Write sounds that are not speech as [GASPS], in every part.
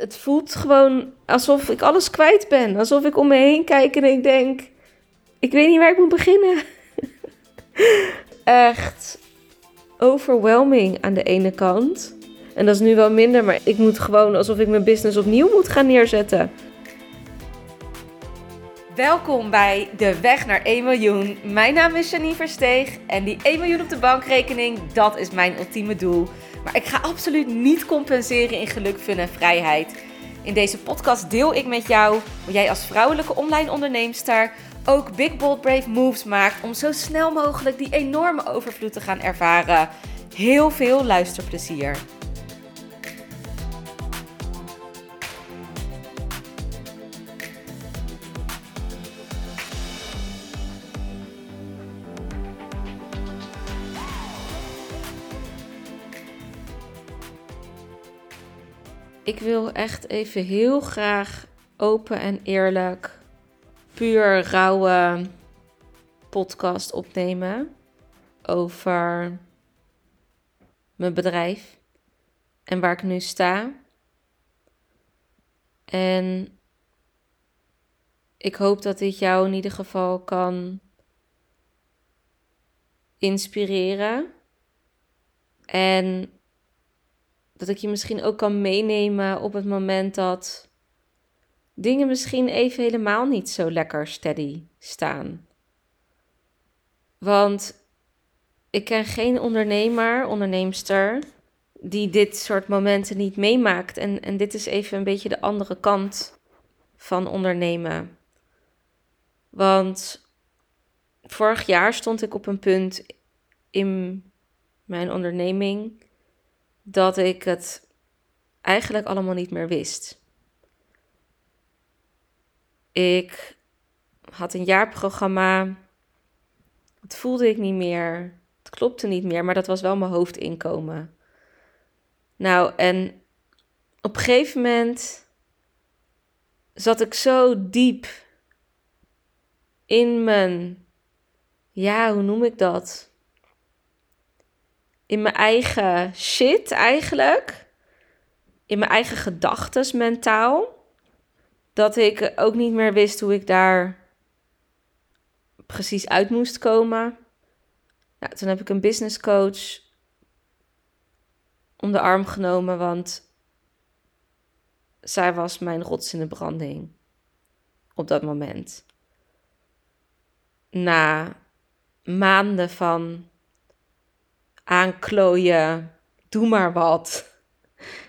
het voelt gewoon alsof ik alles kwijt ben. Alsof ik om me heen kijk en ik denk, ik weet niet waar ik moet beginnen. [LAUGHS] Echt overwhelming aan de ene kant. En dat is nu wel minder, maar ik moet gewoon alsof ik mijn business opnieuw moet gaan neerzetten. Welkom bij De Weg naar 1 miljoen. Mijn naam is Janine Versteeg en die 1 miljoen op de bankrekening, dat is mijn ultieme doel. Maar ik ga absoluut niet compenseren in geluk, fun en vrijheid. In deze podcast deel ik met jou hoe jij als vrouwelijke online onderneemster ook big bold brave moves maakt om zo snel mogelijk die enorme overvloed te gaan ervaren. Heel veel luisterplezier. Ik wil echt even heel graag open en eerlijk, puur rauwe podcast opnemen over mijn bedrijf en waar ik nu sta. En ik hoop dat dit jou in ieder geval kan inspireren. En dat ik je misschien ook kan meenemen op het moment dat dingen misschien even helemaal niet zo lekker steady staan. Want ik ken geen ondernemer, onderneemster, die dit soort momenten niet meemaakt. En, en dit is even een beetje de andere kant van ondernemen. Want vorig jaar stond ik op een punt in mijn onderneming dat ik het eigenlijk allemaal niet meer wist. Ik had een jaarprogramma. Het voelde ik niet meer. Het klopte niet meer, maar dat was wel mijn hoofdinkomen. Nou, en op een gegeven moment zat ik zo diep in mijn, ja, hoe noem ik dat? In mijn eigen shit eigenlijk. In mijn eigen gedachten mentaal. Dat ik ook niet meer wist hoe ik daar precies uit moest komen. Toen heb ik een business coach om arm genomen, want zij was mijn rots in de branding op dat moment. Na maanden van aanklooien, doe maar wat.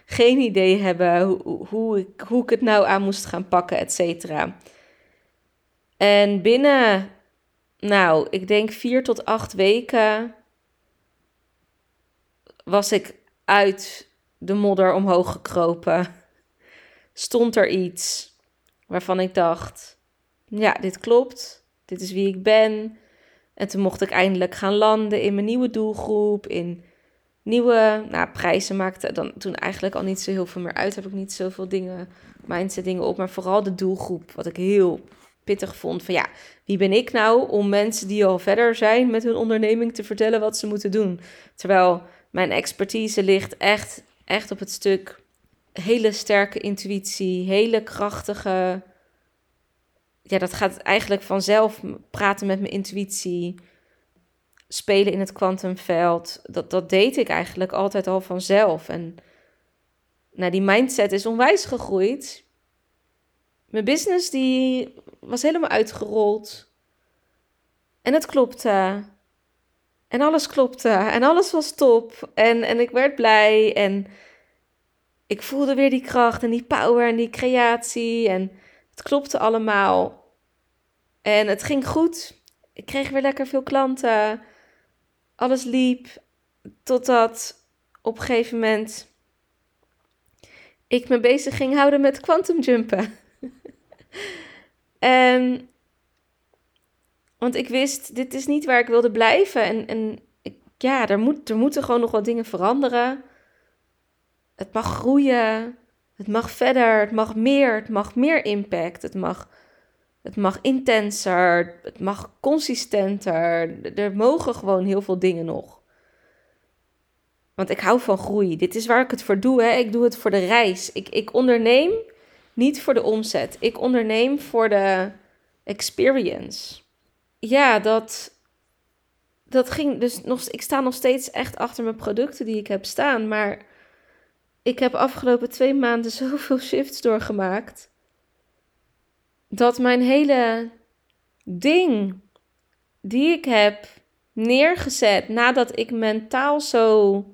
Geen idee hebben hoe, hoe, ik, hoe ik het nou aan moest gaan pakken, et cetera. En binnen, nou, ik denk vier tot acht weken was ik uit de modder omhoog gekropen. Stond er iets waarvan ik dacht: ja, dit klopt, dit is wie ik ben. En toen mocht ik eindelijk gaan landen in mijn nieuwe doelgroep, in nieuwe nou, prijzen maakte dan toen eigenlijk al niet zo heel veel meer uit. Heb ik niet zoveel dingen, mindset dingen op, maar vooral de doelgroep, wat ik heel pittig vond. Van ja, wie ben ik nou om mensen die al verder zijn met hun onderneming te vertellen wat ze moeten doen? Terwijl mijn expertise ligt echt, echt op het stuk hele sterke intuïtie, hele krachtige ja, dat gaat eigenlijk vanzelf praten met mijn intuïtie, spelen in het kwantumveld. Dat, dat deed ik eigenlijk altijd al vanzelf. En nou, die mindset is onwijs gegroeid. Mijn business die was helemaal uitgerold. En het klopte. En alles klopte. En alles was top. En, en ik werd blij. En ik voelde weer die kracht en die power en die creatie. En klopte allemaal. En het ging goed. Ik kreeg weer lekker veel klanten. Alles liep. Totdat op een gegeven moment ik me bezig ging houden met quantumjumpen. [LAUGHS] en want ik wist, dit is niet waar ik wilde blijven. En, en ik, ja, er, moet, er moeten gewoon nog wat dingen veranderen. Het mag groeien. Het mag verder. Het mag meer. Het mag meer impact. Het mag het mag intenser, het mag consistenter. Er mogen gewoon heel veel dingen nog. Want ik hou van groei. Dit is waar ik het voor doe. Hè. Ik doe het voor de reis. Ik, ik onderneem niet voor de omzet. Ik onderneem voor de experience. Ja, dat, dat ging dus nog. Ik sta nog steeds echt achter mijn producten die ik heb staan. Maar ik heb afgelopen twee maanden [LAUGHS] zoveel shifts doorgemaakt. Dat mijn hele ding die ik heb neergezet nadat ik mentaal zo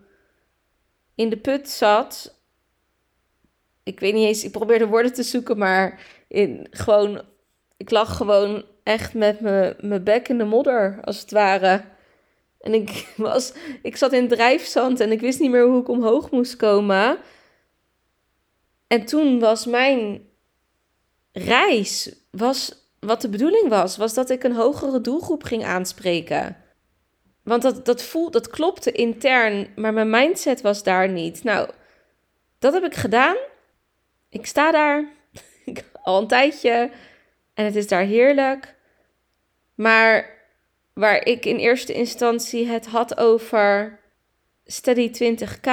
in de put zat. Ik weet niet eens, ik probeerde woorden te zoeken, maar in, gewoon, ik lag gewoon echt met mijn bek in de modder, als het ware. En ik, [LAUGHS] was, ik zat in drijfzand en ik wist niet meer hoe ik omhoog moest komen. En toen was mijn reis, was, wat de bedoeling was, was dat ik een hogere doelgroep ging aanspreken. Want dat, dat, voel, dat klopte intern, maar mijn mindset was daar niet. Nou, dat heb ik gedaan. Ik sta daar [LAUGHS] al een tijdje en het is daar heerlijk. Maar waar ik in eerste instantie het had over Steady 20k,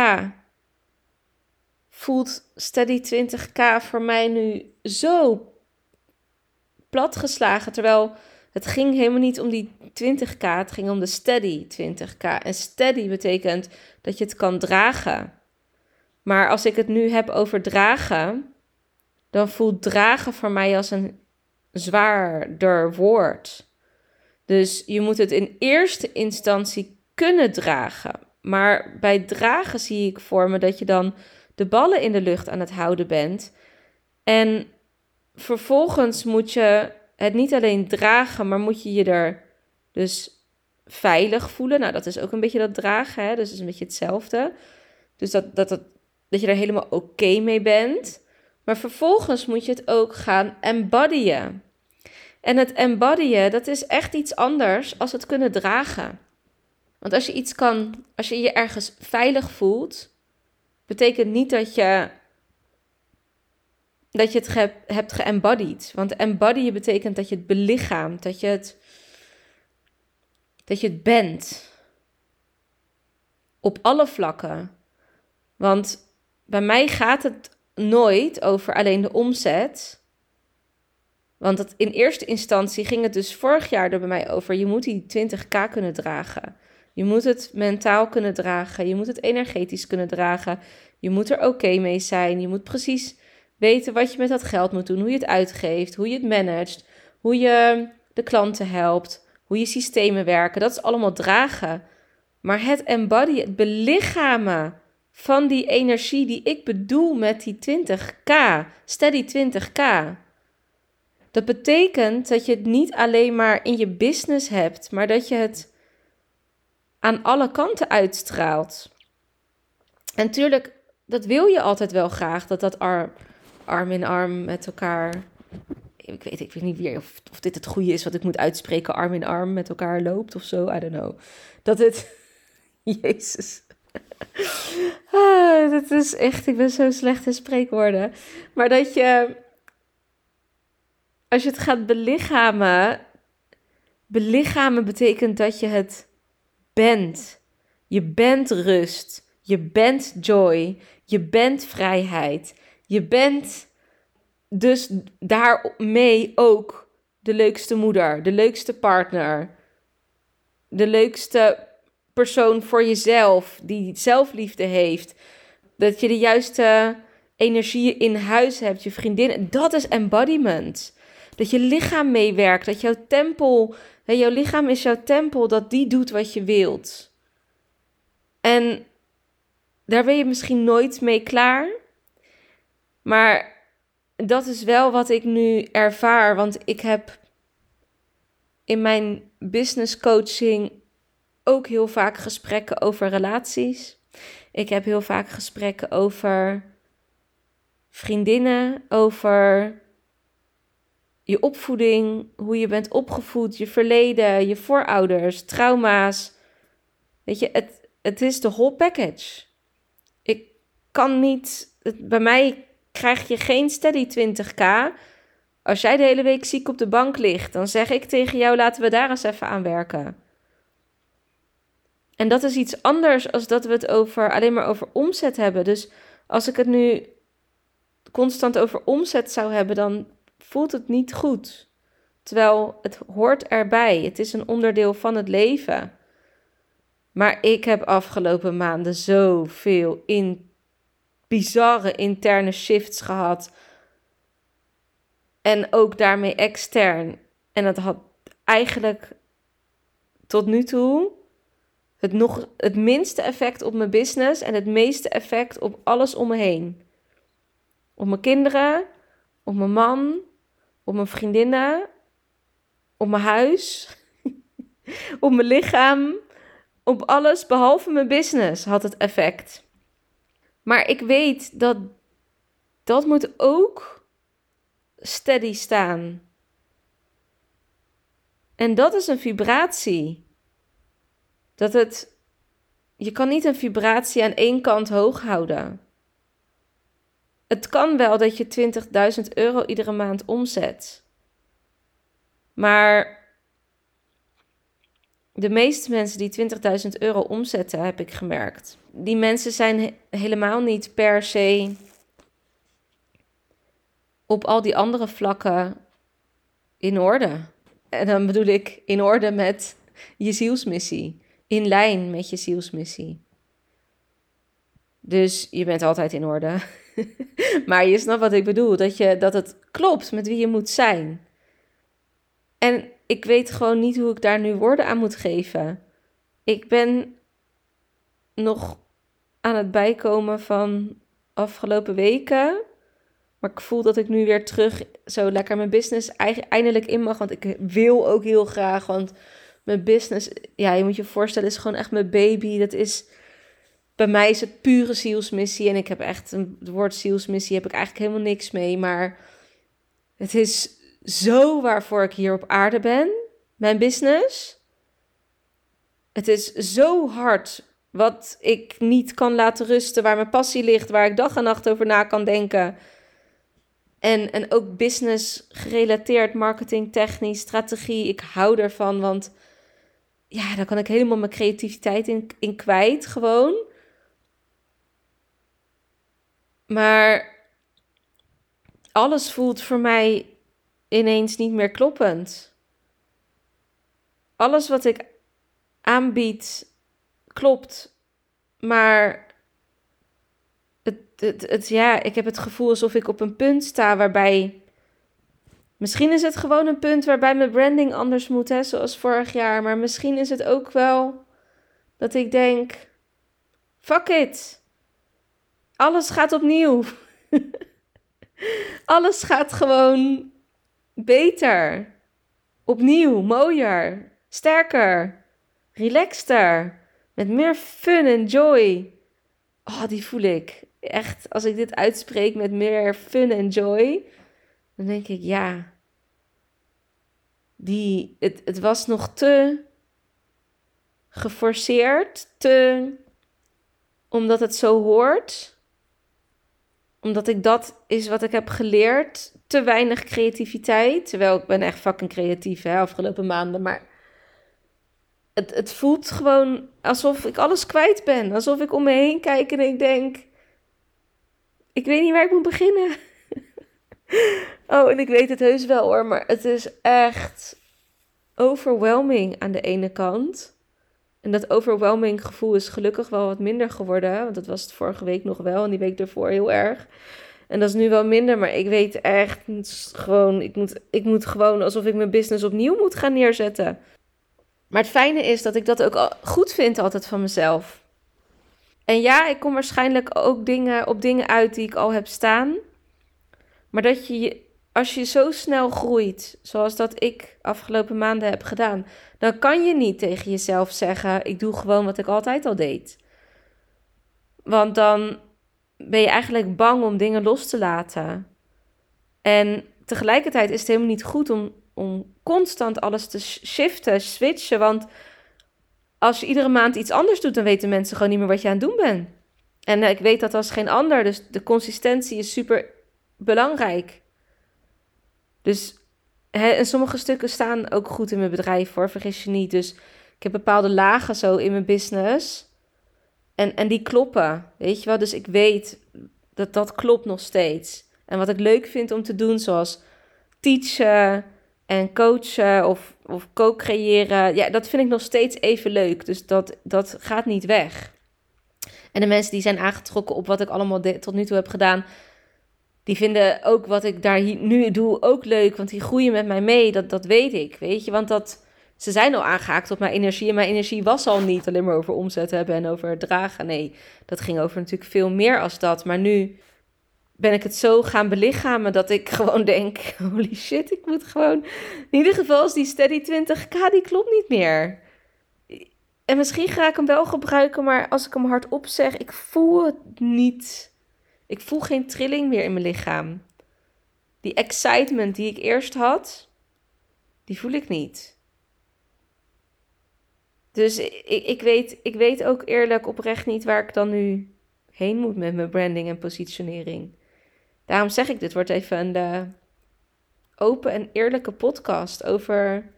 voelt Steady 20k voor mij nu zo platgeslagen. Terwijl het ging helemaal niet om die 20k, het ging om de steady 20k. En steady betekent dat je het kan dragen. Maar als ik het nu heb over dragen, dan voelt dragen voor mij als een zwaarder woord. Dus je moet het in eerste instantie kunnen dragen. Maar bij dragen zie ik voor me dat je dan de ballen in de lucht aan het houden bent. En vervolgens moet je het niet alleen dragen, maar moet je je er dus veilig voelen. Nou, dat is ook een beetje dat dragen, hè? dus is een beetje hetzelfde. Dus dat, dat, dat, dat je er helemaal oké mee bent. Maar vervolgens moet je het ook gaan embodyen. En het embodyen, dat is echt iets anders als het kunnen dragen. Want als je iets kan, als je je ergens veilig voelt, betekent niet dat je dat je het hebt geëmbodied. Want embodyen betekent dat je het belichaamt, dat je het, dat je het bent. Op alle vlakken. Want bij mij gaat het nooit over alleen de omzet. Want dat in eerste instantie ging het dus vorig jaar er bij mij over. Je moet die 20k kunnen dragen. Je moet het mentaal kunnen dragen. Je moet het energetisch kunnen dragen. Je moet er oké mee zijn. Je moet precies weten wat je met dat geld moet doen, hoe je het uitgeeft, hoe je het managt, hoe je de klanten helpt, hoe je systemen werken. Dat is allemaal dragen. Maar het embody, het belichamen van die energie die ik bedoel met die 20k, steady 20k. Dat betekent dat je het niet alleen maar in je business hebt, maar dat je het aan alle kanten uitstraalt. En natuurlijk, dat wil je altijd wel graag, dat dat arm in arm met elkaar. Ik weet, ik weet niet weer of, of dit het goede is wat ik moet uitspreken. Arm in arm met elkaar loopt of zo. I don't know. Dat het. [LAUGHS] Jezus. Ah, dat is echt. Ik ben zo slecht in spreekwoorden. Maar dat je. Als je het gaat belichamen. Belichamen betekent dat je het bent. Je bent rust. Je bent joy. Je bent vrijheid. Je bent dus daarmee ook de leukste moeder, de leukste partner, de leukste persoon voor jezelf, die zelfliefde heeft. Dat je de juiste energie in huis hebt, je vriendin. Dat is embodiment. Dat je lichaam meewerkt, dat jouw tempel, jouw lichaam is jouw tempel, dat die doet wat je wilt. En daar ben je misschien nooit mee klaar. Maar dat is wel wat ik nu ervaar, want ik heb in mijn business coaching ook heel vaak gesprekken over relaties. Ik heb heel vaak gesprekken over vriendinnen, over je opvoeding, hoe je bent opgevoed, je verleden, je voorouders, trauma's. Weet je, het, het is de whole package. Ik kan niet, bij mij krijg je geen steady 20k. Als jij de hele week ziek op de bank ligt, dan zeg ik tegen jou: laten we daar eens even aan werken. En dat is iets anders als dat we het over, alleen maar over omzet hebben. Dus als ik het nu constant over omzet zou hebben, dan voelt het niet goed. Terwijl het hoort erbij. Het is een onderdeel van het leven. Maar ik heb afgelopen maanden zoveel in bizarre interne shifts gehad. En ook daarmee extern. En dat had eigenlijk tot nu toe het, nog, het minste effect op mijn business en het meeste effect op alles om me heen. Op mijn kinderen, op mijn man, op mijn vriendinnen, op mijn huis, [LAUGHS] op mijn lichaam, op alles behalve mijn business had het effect. Maar ik weet dat dat moet ook steady staan. En dat is een vibratie. Dat het. Je kan niet een vibratie aan één kant hoog houden. Het kan wel dat je 20.000 euro iedere maand omzet. Maar de meeste mensen die 20.000 euro omzetten, heb ik gemerkt. Die mensen zijn helemaal niet per se op al die andere vlakken in orde. En dan bedoel ik in orde met je zielsmissie. In lijn met je zielsmissie. Dus je bent altijd in orde. [LAUGHS] maar je snapt wat ik bedoel. Dat, je, dat het klopt met wie je moet zijn. En ik weet gewoon niet hoe ik daar nu woorden aan moet geven. Ik ben nog aan het bijkomen van afgelopen weken. Maar ik voel dat ik nu weer terug zo lekker mijn business eindelijk in mag. Want ik wil ook heel graag. Want mijn business, ja, je moet je voorstellen, is gewoon echt mijn baby. Dat is, bij mij is het pure zielsmissie. En ik heb echt, een, het woord zielsmissie heb ik eigenlijk helemaal niks mee. Maar het is zo waarvoor ik hier op aarde ben. Mijn business. Het is zo hard wat ik niet kan laten rusten, waar mijn passie ligt, waar ik dag en nacht over na kan denken. En, en ook business gerelateerd, marketing, technisch, strategie. Ik hou ervan, want ja, daar kan ik helemaal mijn creativiteit in, in kwijt, gewoon. Maar alles voelt voor mij ineens niet meer kloppend. Alles wat ik aanbied klopt, maar het, het, het, ja, ik heb het gevoel alsof ik op een punt sta waarbij. Misschien is het gewoon een punt waarbij mijn branding anders moet, hè, zoals vorig jaar. Maar misschien is het ook wel dat ik denk: fuck it. Alles gaat opnieuw. [LAUGHS] Alles gaat gewoon beter, opnieuw, mooier, sterker, relaxter, met meer fun en joy. Oh, die voel ik. Echt, als ik dit uitspreek met meer fun en joy, dan denk ik ja. Die, het, het was nog te geforceerd, te omdat het zo hoort. Omdat ik dat is wat ik heb geleerd te weinig creativiteit. Terwijl ik ben echt fucking creatief hè, afgelopen maanden. Maar het, het voelt gewoon alsof ik alles kwijt ben. Alsof ik om me heen kijk en ik denk... Ik weet niet waar ik moet beginnen. [LAUGHS] oh, en ik weet het heus wel hoor. Maar het is echt overwhelming aan de ene kant. En dat overwhelming gevoel is gelukkig wel wat minder geworden. Want dat was het vorige week nog wel. En die week ervoor heel erg. En dat is nu wel minder, maar ik weet echt gewoon, ik moet, ik moet gewoon alsof ik mijn business opnieuw moet gaan neerzetten. Maar het fijne is dat ik dat ook goed vind altijd van mezelf. En ja, ik kom waarschijnlijk ook dingen, op dingen uit die ik al heb staan. Maar dat je, als je zo snel groeit, zoals dat ik afgelopen maanden heb gedaan, dan kan je niet tegen jezelf zeggen: ik doe gewoon wat ik altijd al deed. Want dan ben je eigenlijk bang om dingen los te laten. En tegelijkertijd is het helemaal niet goed om, om constant alles te shiften, switchen. Want als je iedere maand iets anders doet, dan weten mensen gewoon niet meer wat je aan het doen bent. En ik weet dat als geen ander. Dus de consistentie is super belangrijk. Dus hè, en sommige stukken staan ook goed in mijn bedrijf voor, vergis je niet. Dus ik heb bepaalde lagen zo in mijn business. En, en die kloppen, weet je wel. Dus ik weet dat dat klopt nog steeds. En wat ik leuk vind om te doen, zoals teachen en coachen of, of co-creëren. Ja, dat vind ik nog steeds even leuk. Dus dat, dat gaat niet weg. En de mensen die zijn aangetrokken op wat ik allemaal tot nu toe heb gedaan, die vinden ook wat ik daar nu doe ook leuk. Want die groeien met mij mee. Dat, dat weet ik, weet je. Want dat, ze zijn al aangehaakt op mijn energie. En mijn energie was al niet alleen maar over omzet hebben en over dragen. Nee, dat ging over natuurlijk veel meer als dat. Maar nu ben ik het zo gaan belichamen dat ik [LAUGHS] gewoon denk: holy shit, ik moet gewoon. In ieder geval is die steady 20k, die klopt niet meer. En misschien ga ik hem wel gebruiken, maar als ik hem hardop zeg, ik voel het niet. Ik voel geen trilling meer in mijn lichaam. Die excitement die ik eerst had, die voel ik niet. Dus ik, ik, weet, ik weet ook eerlijk oprecht niet waar ik dan nu heen moet met mijn branding en positionering. Daarom zeg ik, dit wordt even een uh, open en eerlijke podcast over,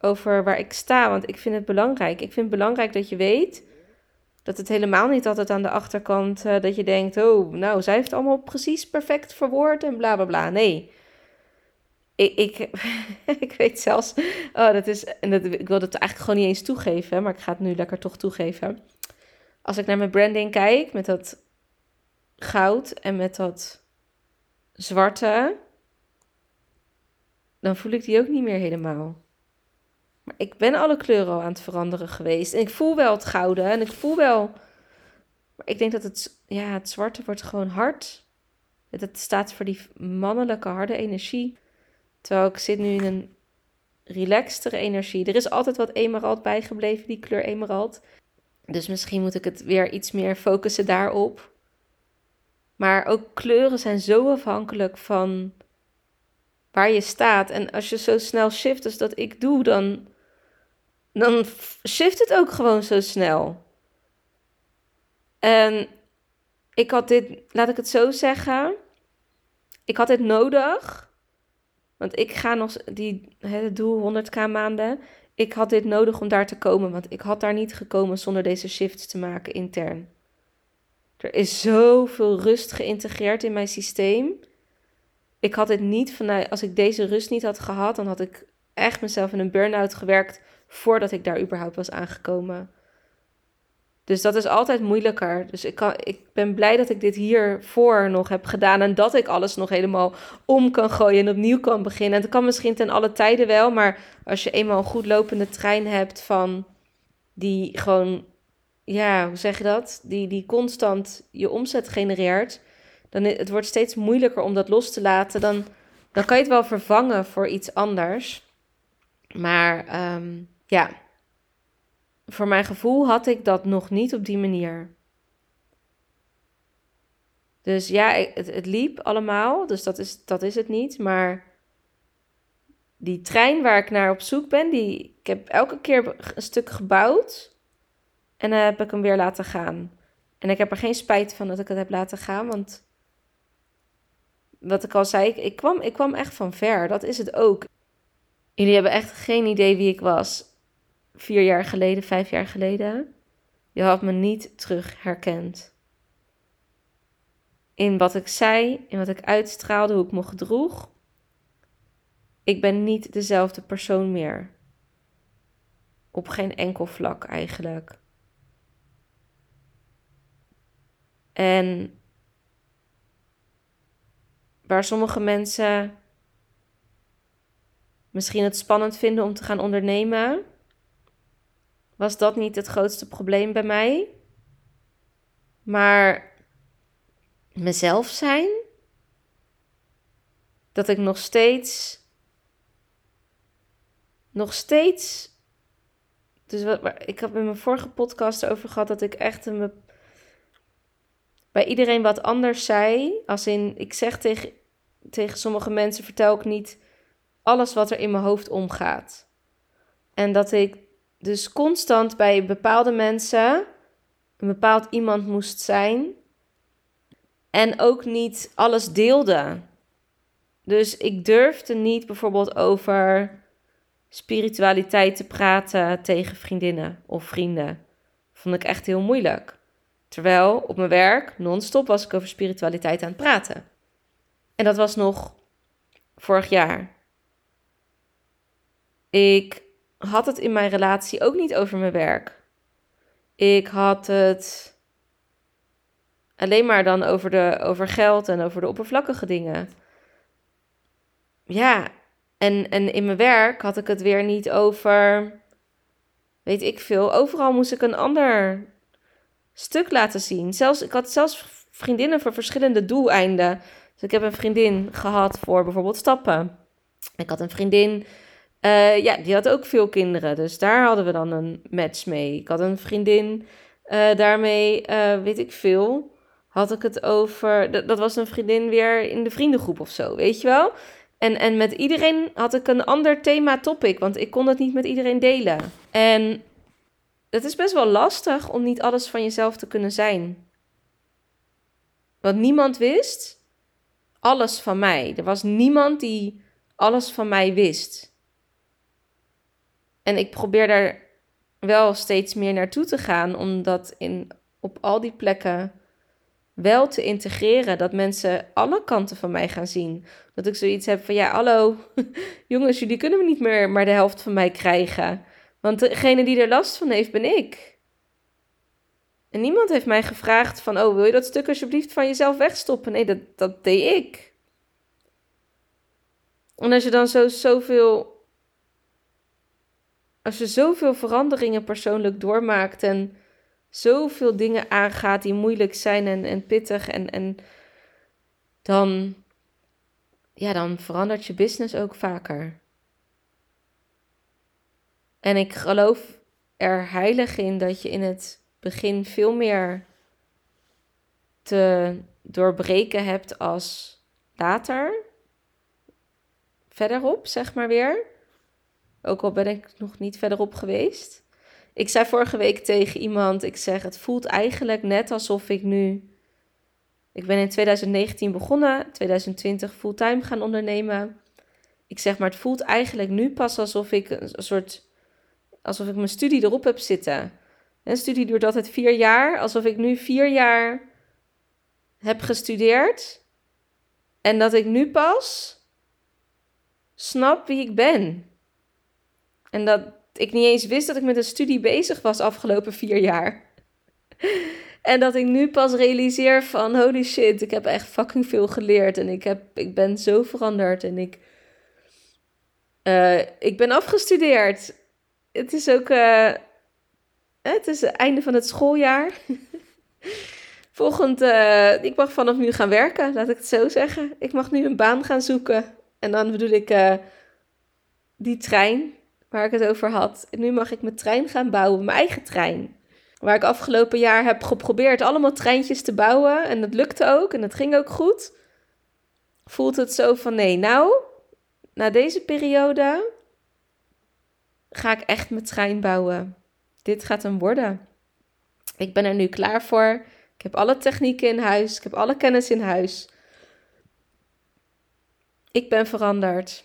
over waar ik sta. Want ik vind het belangrijk. Ik vind het belangrijk dat je weet dat het helemaal niet altijd aan de achterkant uh, dat je denkt, oh, nou, zij heeft het allemaal precies perfect verwoord en bla bla bla. Nee. Ik, ik, [LAUGHS] ik weet zelfs, oh, dat is, en dat, ik wil het eigenlijk gewoon niet eens toegeven, maar ik ga het nu lekker toch toegeven. Als ik naar mijn branding kijk, met dat goud en met dat zwarte, dan voel ik die ook niet meer helemaal. Ik ben alle kleuren al aan het veranderen geweest. En ik voel wel het gouden en ik voel wel. Maar ik denk dat het, ja, het zwarte wordt gewoon hard. Het staat voor die mannelijke harde energie. Terwijl ik zit nu in een relaxtere energie. Er is altijd wat emerald bijgebleven, die kleur emerald. Dus misschien moet ik het weer iets meer focussen daarop. Maar ook kleuren zijn zo afhankelijk van waar je staat. En als je zo snel shift als dat ik doe, dan, dan shift het ook gewoon zo snel. En ik had dit, laat ik het zo zeggen, ik had dit nodig. Want ik ga nog, die, het doel 100k maanden. Ik had dit nodig om daar te komen, want ik had daar niet gekomen zonder deze shifts te maken intern. Er is zoveel rust geïntegreerd in mijn systeem. Ik had het niet vanuit, als ik deze rust niet had gehad, dan had ik echt mezelf in een burn-out gewerkt voordat ik daar überhaupt was aangekomen. Dus dat is altijd moeilijker. Dus ik, kan, ik ben blij dat ik dit hiervoor nog heb gedaan. En dat ik alles nog helemaal om kan gooien en opnieuw kan beginnen. En dat kan misschien ten alle tijden wel. Maar als je eenmaal een goed lopende trein hebt van die gewoon ja, hoe zeg je dat? Die, die constant je omzet genereert, dan het wordt steeds moeilijker om dat los te laten. Dan, dan kan je het wel vervangen voor iets anders. Maar ehm, ja, voor mijn gevoel had ik dat nog niet op die manier. Dus ja, het, het liep allemaal, dus dat is, dat is het niet. Maar die trein waar ik naar op zoek ben, die, ik heb elke keer een stuk gebouwd. En dan heb ik hem weer laten gaan. En ik heb er geen spijt van dat ik het heb laten gaan, want wat ik al zei, ik, ik, kwam, ik kwam echt van ver. Dat is het ook. Jullie hebben echt geen idee wie ik was. Vier jaar geleden, vijf jaar geleden. Je had me niet terug herkend. In wat ik zei, in wat ik uitstraalde, hoe ik me gedroeg. Ik ben niet dezelfde persoon meer. Op geen enkel vlak eigenlijk. En waar sommige mensen misschien het spannend vinden om te gaan ondernemen, was dat niet het grootste probleem bij mij. Maar mezelf zijn, dat ik nog steeds, nog steeds, dus wat, ik heb in mijn vorige podcast over gehad dat ik echt een bij iedereen wat anders zei. Als in, ik zeg tegen, tegen sommige mensen, vertel ik niet alles wat er in mijn hoofd omgaat. En dat ik dus constant bij bepaalde mensen een bepaald iemand moest zijn. En ook niet alles deelde. Dus ik durfde niet bijvoorbeeld over spiritualiteit te praten tegen vriendinnen of vrienden. Vond ik echt heel moeilijk. Terwijl op mijn werk non-stop was ik over spiritualiteit aan het praten. En dat was nog vorig jaar. Ik had het in mijn relatie ook niet over mijn werk. Ik had het alleen maar dan over, de, over geld en over de oppervlakkige dingen. Ja, en, en in mijn werk had ik het weer niet over, weet ik veel. Overal moest ik een ander stuk laten zien. Zelfs, ik had zelfs vriendinnen voor verschillende doeleinden. Dus ik heb een vriendin gehad voor bijvoorbeeld stappen. Ik had een vriendin, uh, ja, die had ook veel kinderen. Dus daar hadden we dan een match mee. Ik had een vriendin, uh, daarmee uh, weet ik veel. Had ik het over, dat, dat was een vriendin weer in de vriendengroep of zo, weet je wel? En, en met iedereen had ik een ander thema topic, want ik kon het niet met iedereen delen. En het is best wel lastig om niet alles van jezelf te kunnen zijn. Want niemand wist alles van mij. Er was niemand die alles van mij wist. En ik probeer daar wel steeds meer naartoe te gaan, omdat in, op al die plekken wel te integreren. Dat mensen alle kanten van mij gaan zien. Dat ik zoiets heb van ja, hallo, [LAUGHS] jongens, jullie kunnen me niet meer maar de helft van mij krijgen. Want degene die er last van heeft, ben ik. En niemand heeft mij gevraagd van, oh, wil je dat stuk alsjeblieft van jezelf wegstoppen? Nee, dat, dat deed ik. En als je dan zo, zoveel, als je zoveel veranderingen persoonlijk doormaakt en zoveel dingen aangaat die moeilijk zijn en, en pittig en, en dan, ja, dan verandert je business ook vaker. En ik geloof er heilig in dat je in het begin veel meer te doorbreken hebt als later. Verderop, zeg maar weer. Ook al ben ik nog niet verderop geweest. Ik zei vorige week tegen iemand, ik zeg, het voelt eigenlijk net alsof ik nu... Ik ben in 2019 begonnen, 2020 fulltime gaan ondernemen. Ik zeg, maar het voelt eigenlijk nu pas alsof ik een soort... Alsof ik mijn studie erop heb zitten. Een studie duurt altijd vier jaar. Alsof ik nu vier jaar heb gestudeerd. En dat ik nu pas snap wie ik ben. En dat ik niet eens wist dat ik met een studie bezig was afgelopen vier jaar. en dat ik nu pas realiseer van holy shit, ik heb echt fucking veel geleerd. En ik, heb, ik ben zo veranderd. En ik, uh, ik ben afgestudeerd. Het is ook... Uh, het is het einde van het schooljaar. [LAUGHS] Volgend, uh, ik mag vanaf nu gaan werken, laat ik het zo zeggen. Ik mag nu een baan gaan zoeken. En dan bedoel ik die trein waar ik het over had. Nu mag ik mijn trein gaan bouwen, mijn eigen trein. Waar ik afgelopen jaar heb geprobeerd allemaal treintjes te bouwen. En dat lukte ook en dat ging ook goed. Voelt het zo van nee, nou, na deze periode ga ik echt mijn trein bouwen. Dit gaat hem worden. Ik ben er nu klaar voor. Ik heb alle technieken in huis. Ik heb alle kennis in huis. Ik ben veranderd.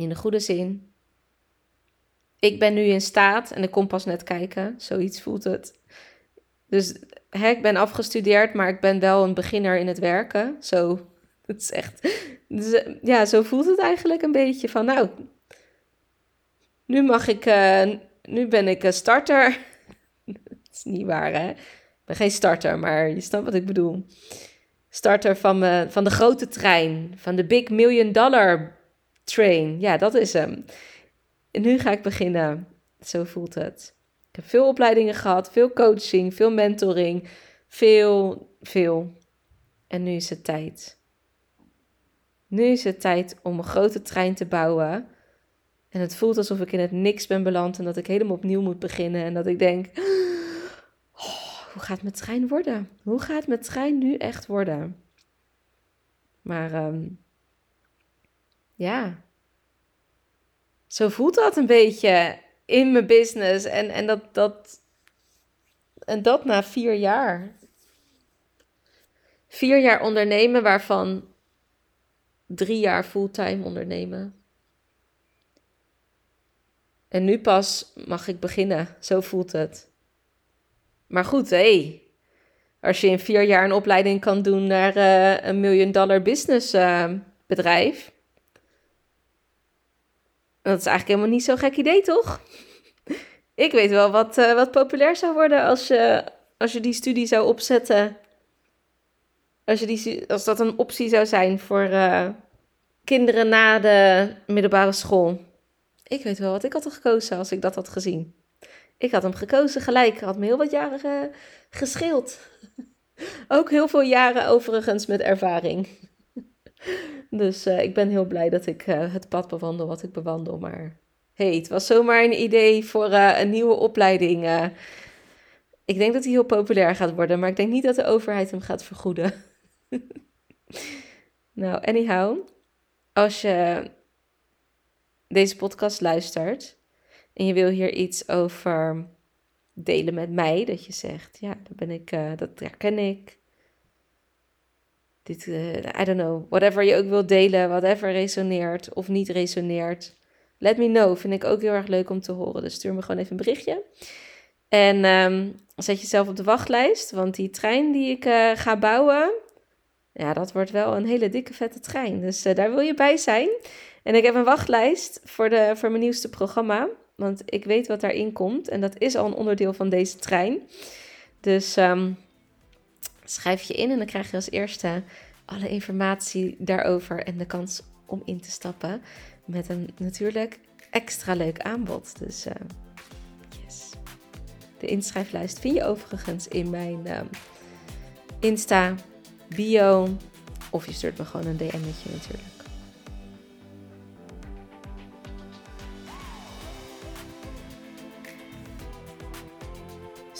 In de goede zin. Ik ben nu in staat, en ik kom pas net kijken, zoiets voelt het. Dus hè, ik ben afgestudeerd, maar ik ben wel een beginner in het werken. Zo, [LAUGHS] het is echt. Dus, ja, zo voelt het eigenlijk een beetje van, nou, nu mag ik, uh, nu ben ik een starter. [LAUGHS] dat is niet waar, hè? Ik ben geen starter, maar je snapt wat ik bedoel. Starter van, me, van de grote trein, van de Big Million Dollar Train. Ja, dat is hem. Nu ga ik beginnen. Zo voelt het. Ik heb veel opleidingen gehad, veel coaching, veel mentoring, veel, veel. En nu is het tijd. Nu is het tijd om een grote trein te bouwen en het voelt alsof ik in het niks ben beland en dat ik helemaal opnieuw moet beginnen. En dat ik denk, [GASPS] oh, hoe gaat mijn trein worden? Hoe gaat mijn trein nu echt worden? Maar um, ja, zo voelt dat een beetje in mijn business. En, en, dat, dat, en dat na vier jaar. Vier jaar ondernemen, waarvan drie jaar fulltime ondernemen. En nu pas mag ik beginnen. Zo voelt het. Maar goed, hé. Hey, als je in vier jaar een opleiding kan doen naar uh, een miljoen dollar business uh, bedrijf. Dat is eigenlijk helemaal niet zo'n gek idee, toch? ik weet wel wat, uh, wat populair zou worden als je, als je die studie zou opzetten. Als, je die, als dat een optie zou zijn voor kinderen na de middelbare school. Ik weet wel wat ik had gekozen als ik dat had gezien. Ik had hem gekozen gelijk. Had me heel wat jaren uh, gescheeld. [LAUGHS] Ook heel veel jaren overigens met ervaring. Dus uh, ik ben heel blij dat ik uh, het pad bewandel wat ik bewandel. Maar hey, het was zomaar een idee voor een nieuwe opleiding. ik denk dat hij heel populair gaat worden, maar ik denk niet dat de overheid hem gaat vergoeden. [LAUGHS] nou, anyhow, als je deze podcast luistert en je wil hier iets over delen met mij, dat je zegt, ja, dat ben ik, dat herken ik. Dit, uh, I don't know, whatever je ook wilt delen, whatever resoneert of niet resoneert. Let me know, vind ik ook heel erg leuk om te horen. Dus stuur me gewoon even een berichtje. En um, zet jezelf op de wachtlijst, want die trein die ik uh, ga bouwen, ja, dat wordt wel een hele dikke vette trein. Dus daar wil je bij zijn. En ik heb een wachtlijst voor, de, voor mijn nieuwste programma. Want ik weet wat daarin komt. En dat is al een onderdeel van deze trein. Dus um, schrijf je in en dan krijg je als eerste alle informatie daarover. En de kans om in te stappen. Met een natuurlijk extra leuk aanbod. Dus uh, yes. De inschrijflijst vind je overigens in mijn um, Insta, bio. Of je stuurt me gewoon een DM'tje natuurlijk.